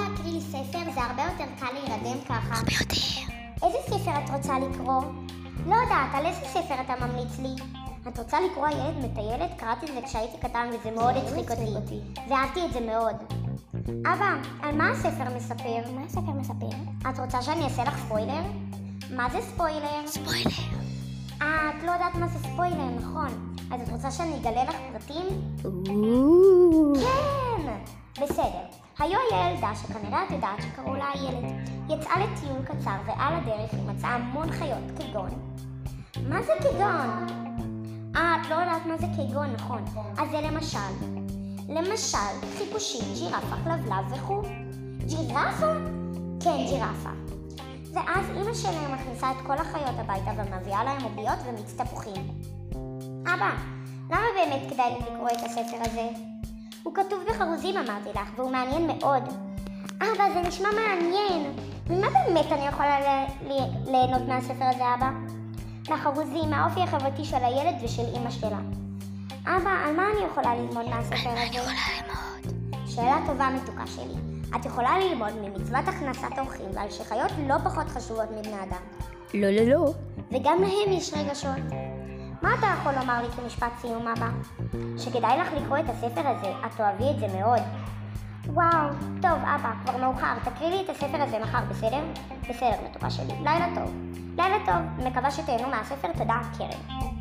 להקריא לי ספר, זה הרבה יותר קל להירדם ככה. הרבה יותר. איזה ספר את רוצה לקרוא? לא יודעת, על איזה ספר אתה ממליץ לי? את רוצה לקרוא הילד מטיילת? קראתי את זה כשהייתי קטן וזה מאוד הצחיק אותי. ואהבתי את זה מאוד. אבא, על מה הספר מספר? מה הספר מספר? את רוצה שאני אעשה לך ספוילר? מה זה ספוילר? ספוילר. אה, את לא יודעת מה זה ספוילר, נכון. אז את רוצה שאני אגלה לך פרטים? היו ילדה שכנראה את יודעת שקראו לה הילד. יצאה לטיול קצר ועל הדרך היא מצאה המון חיות כגון. מה זה כגון? אה, את לא יודעת מה זה כגון, נכון. אז זה למשל. למשל, חיפושית, ג'ירפה, כלבלב וכו'. ג'ירפה? כן, ג'ירפה. ואז אימא שלהם מכניסה את כל החיות הביתה ומביאה להם עוגיות ומיץ תפוחים. אבא, למה באמת כדאי לי לקרוא את הספר הזה? הוא כתוב בחרוזים אמרתי לך, והוא מעניין מאוד. אבא, זה נשמע מעניין. ממה באמת אני יכולה ליהנות מהספר הזה, אבא? מהחרוזים, מהאופי החברתי של הילד ושל אימא שלה. אבא, על מה אני יכולה ללמוד מהספר הזה? שאלה טובה מתוקה שלי. את יכולה ללמוד ממצוות הכנסת אורחים ועל שחיות לא פחות חשובות מבני אדם. לא, לא, לא. וגם להם יש רגשות. מה אתה יכול לומר לי כמשפט סיום אבא? שכדאי לך לקרוא את הספר הזה, את תאהבי את זה מאוד. וואו, טוב אבא, כבר מאוחר, תקריא לי את הספר הזה מחר, בסדר? בסדר, מתוקה שלי. לילה טוב. לילה טוב, מקווה שתהנו מהספר, תודה, קרן.